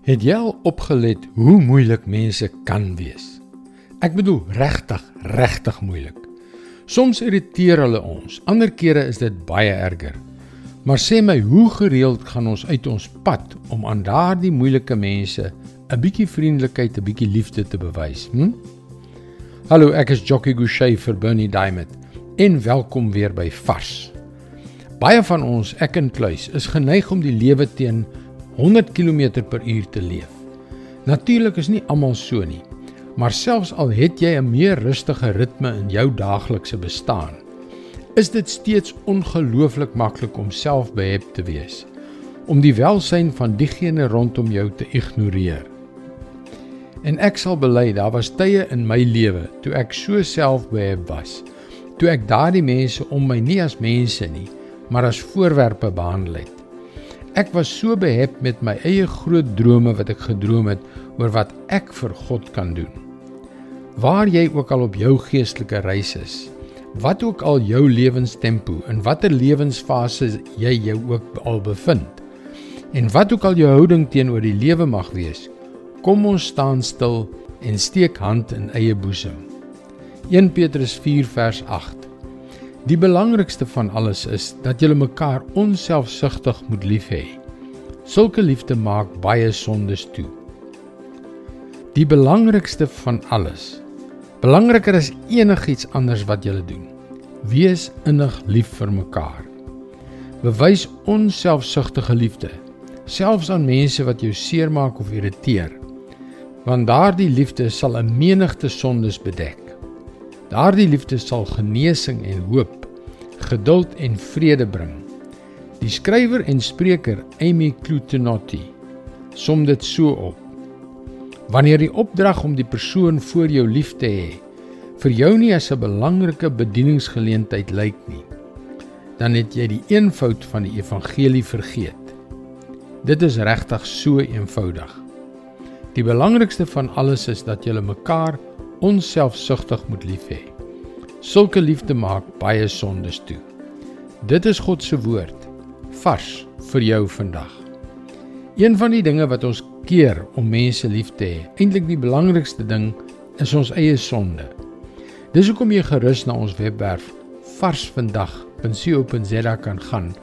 Het jy al opgelet hoe moeilik mense kan wees? Ek bedoel regtig, regtig moeilik. Soms irriteer hulle ons, ander kere is dit baie erger. Maar sê my, hoe gereeld gaan ons uit ons pad om aan daardie moeilike mense 'n bietjie vriendelikheid, 'n bietjie liefde te bewys, hm? Hallo, ek is Jockey Gouchee vir Bernie Diamond en welkom weer by Vars. Baie van ons, ek inkluis, is geneig om die lewe teen 100 km per uur te leef. Natuurlik is nie almal so nie, maar selfs al het jy 'n meer rustige ritme in jou daaglikse bestaan, is dit steeds ongelooflik maklik om selfbehep te wees, om die welsyn van diegene rondom jou te ignoreer. En ek sal bely, daar was tye in my lewe toe ek so selfbehep was, toe ek daardie mense om my nie as mense nie, maar as voorwerpe behandel het. Ek was so behep met my eie groot drome wat ek gedroom het oor wat ek vir God kan doen. Waar jy ook al op jou geestelike reis is, wat ook al jou lewenstempo en watter lewensfase jy jou ook al bevind, en wat ook al jou houding teenoor die lewe mag wees, kom ons staan stil en steek hand in eie boesem. 1 Petrus 4 vers 8 Die belangrikste van alles is dat julle mekaar onselfsugtig moet lief hê. Sulke liefde maak baie sondes toe. Die belangrikste van alles. Belangriker as enigiets anders wat julle doen. Wees innig lief vir mekaar. Bewys onselfsugtige liefde, selfs aan mense wat jou seermaak of irriteer. Want daardie liefde sal 'n menigte sondes bedek. Daardie liefde sal genesing en hoop, geduld en vrede bring. Die skrywer en spreker Amy Clutenotti som dit so op. Wanneer die opdrag om die persoon voor jou lief te hê vir jou nie as 'n belangrike bedieningsgeleentheid lyk nie, dan het jy die eenvoud van die evangelie vergeet. Dit is regtig so eenvoudig. Die belangrikste van alles is dat jy mekaar onselfsugtig moet lief hê. Sulke liefde maak baie sondes toe. Dit is God se woord vars vir jou vandag. Een van die dinge wat ons keer om mense lief te hê, eintlik die belangrikste ding, is ons eie sonde. Dis hoekom jy gerus na ons webwerf varsvandag.co.za kan gaan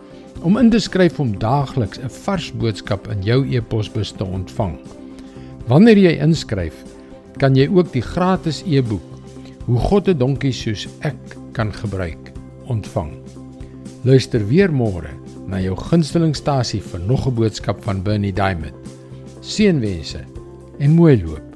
om in te skryf om daagliks 'n vars boodskap in jou e-posbus te ontvang. Wanneer jy inskryf, kan jy ook die gratis e-boek Hoe God 'n donkie soos ek kan gebruik ontvang. Luister weer môre na jou gunstelingstasie vir nog 'n boodskap van Bernie Diamond. Seënwense en mooi loop.